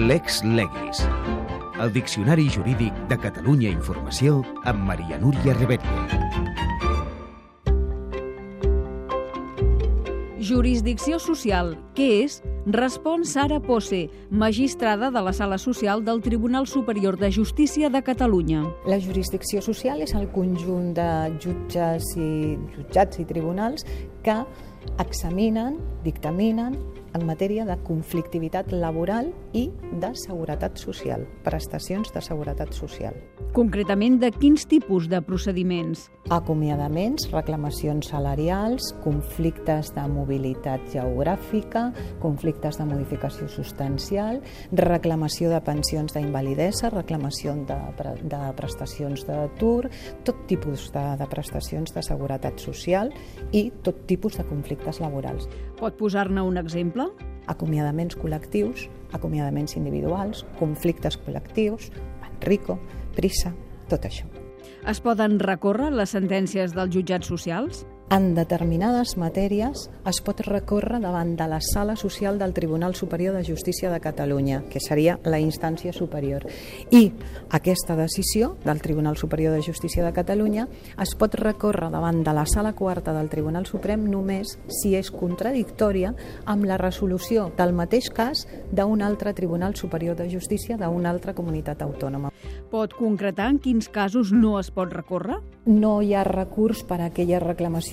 Lex Legis. El Diccionari Jurídic de Catalunya Informació amb Maria Núria Rebetlla. Jurisdicció social. Què és? Respon Sara Posse, magistrada de la Sala Social del Tribunal Superior de Justícia de Catalunya. La jurisdicció social és el conjunt de jutges i jutjats i tribunals que examinen, dictaminen en matèria de conflictivitat laboral i de seguretat social, prestacions de seguretat social. Concretament, de quins tipus de procediments? Acomiadaments, reclamacions salarials, conflictes de mobilitat geogràfica, conflictes de modificació substancial, reclamació de pensions d'invalidesa, reclamació de, de prestacions d'atur, tot tipus de, de prestacions de seguretat social i tot tipus de conflictes laborals. Pot posar-ne un exemple? Acomiadaments col·lectius, acomiadaments individuals, conflictes col·lectius, Manrico, prissa, tot això. Es poden recórrer les sentències dels jutjats socials? En determinades matèries es pot recórrer davant de la Sala Social del Tribunal Superior de Justícia de Catalunya, que seria la instància superior. I aquesta decisió del Tribunal Superior de Justícia de Catalunya es pot recórrer davant de la Sala Quarta del Tribunal Suprem només si és contradictòria amb la resolució del mateix cas d'un altre Tribunal Superior de Justícia d'una altra comunitat autònoma. Pot concretar en quins casos no es pot recórrer? No hi ha recurs per a aquelles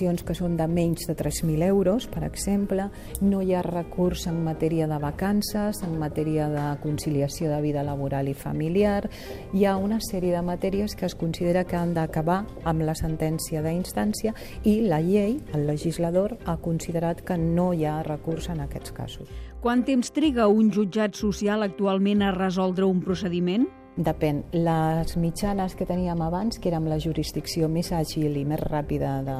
reclamacions que són de menys de 3.000 euros, per exemple. No hi ha recurs en matèria de vacances, en matèria de conciliació de vida laboral i familiar. Hi ha una sèrie de matèries que es considera que han d'acabar amb la sentència d'instància i la llei, el legislador, ha considerat que no hi ha recurs en aquests casos. Quant temps triga un jutjat social actualment a resoldre un procediment? Depèn. Les mitjanes que teníem abans, que érem la jurisdicció més àgil i més ràpida de,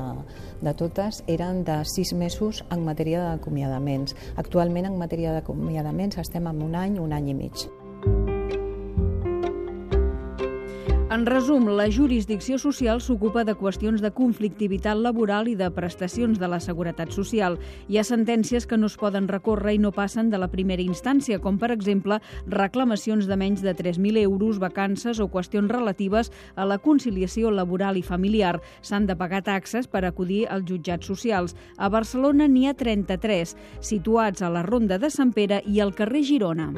de totes, eren de sis mesos en matèria d'acomiadaments. Actualment, en matèria d'acomiadaments, estem en un any, un any i mig. En resum, la jurisdicció social s'ocupa de qüestions de conflictivitat laboral i de prestacions de la seguretat social. Hi ha sentències que no es poden recórrer i no passen de la primera instància, com per exemple reclamacions de menys de 3.000 euros, vacances o qüestions relatives a la conciliació laboral i familiar. S'han de pagar taxes per acudir als jutjats socials. A Barcelona n'hi ha 33, situats a la Ronda de Sant Pere i al carrer Girona.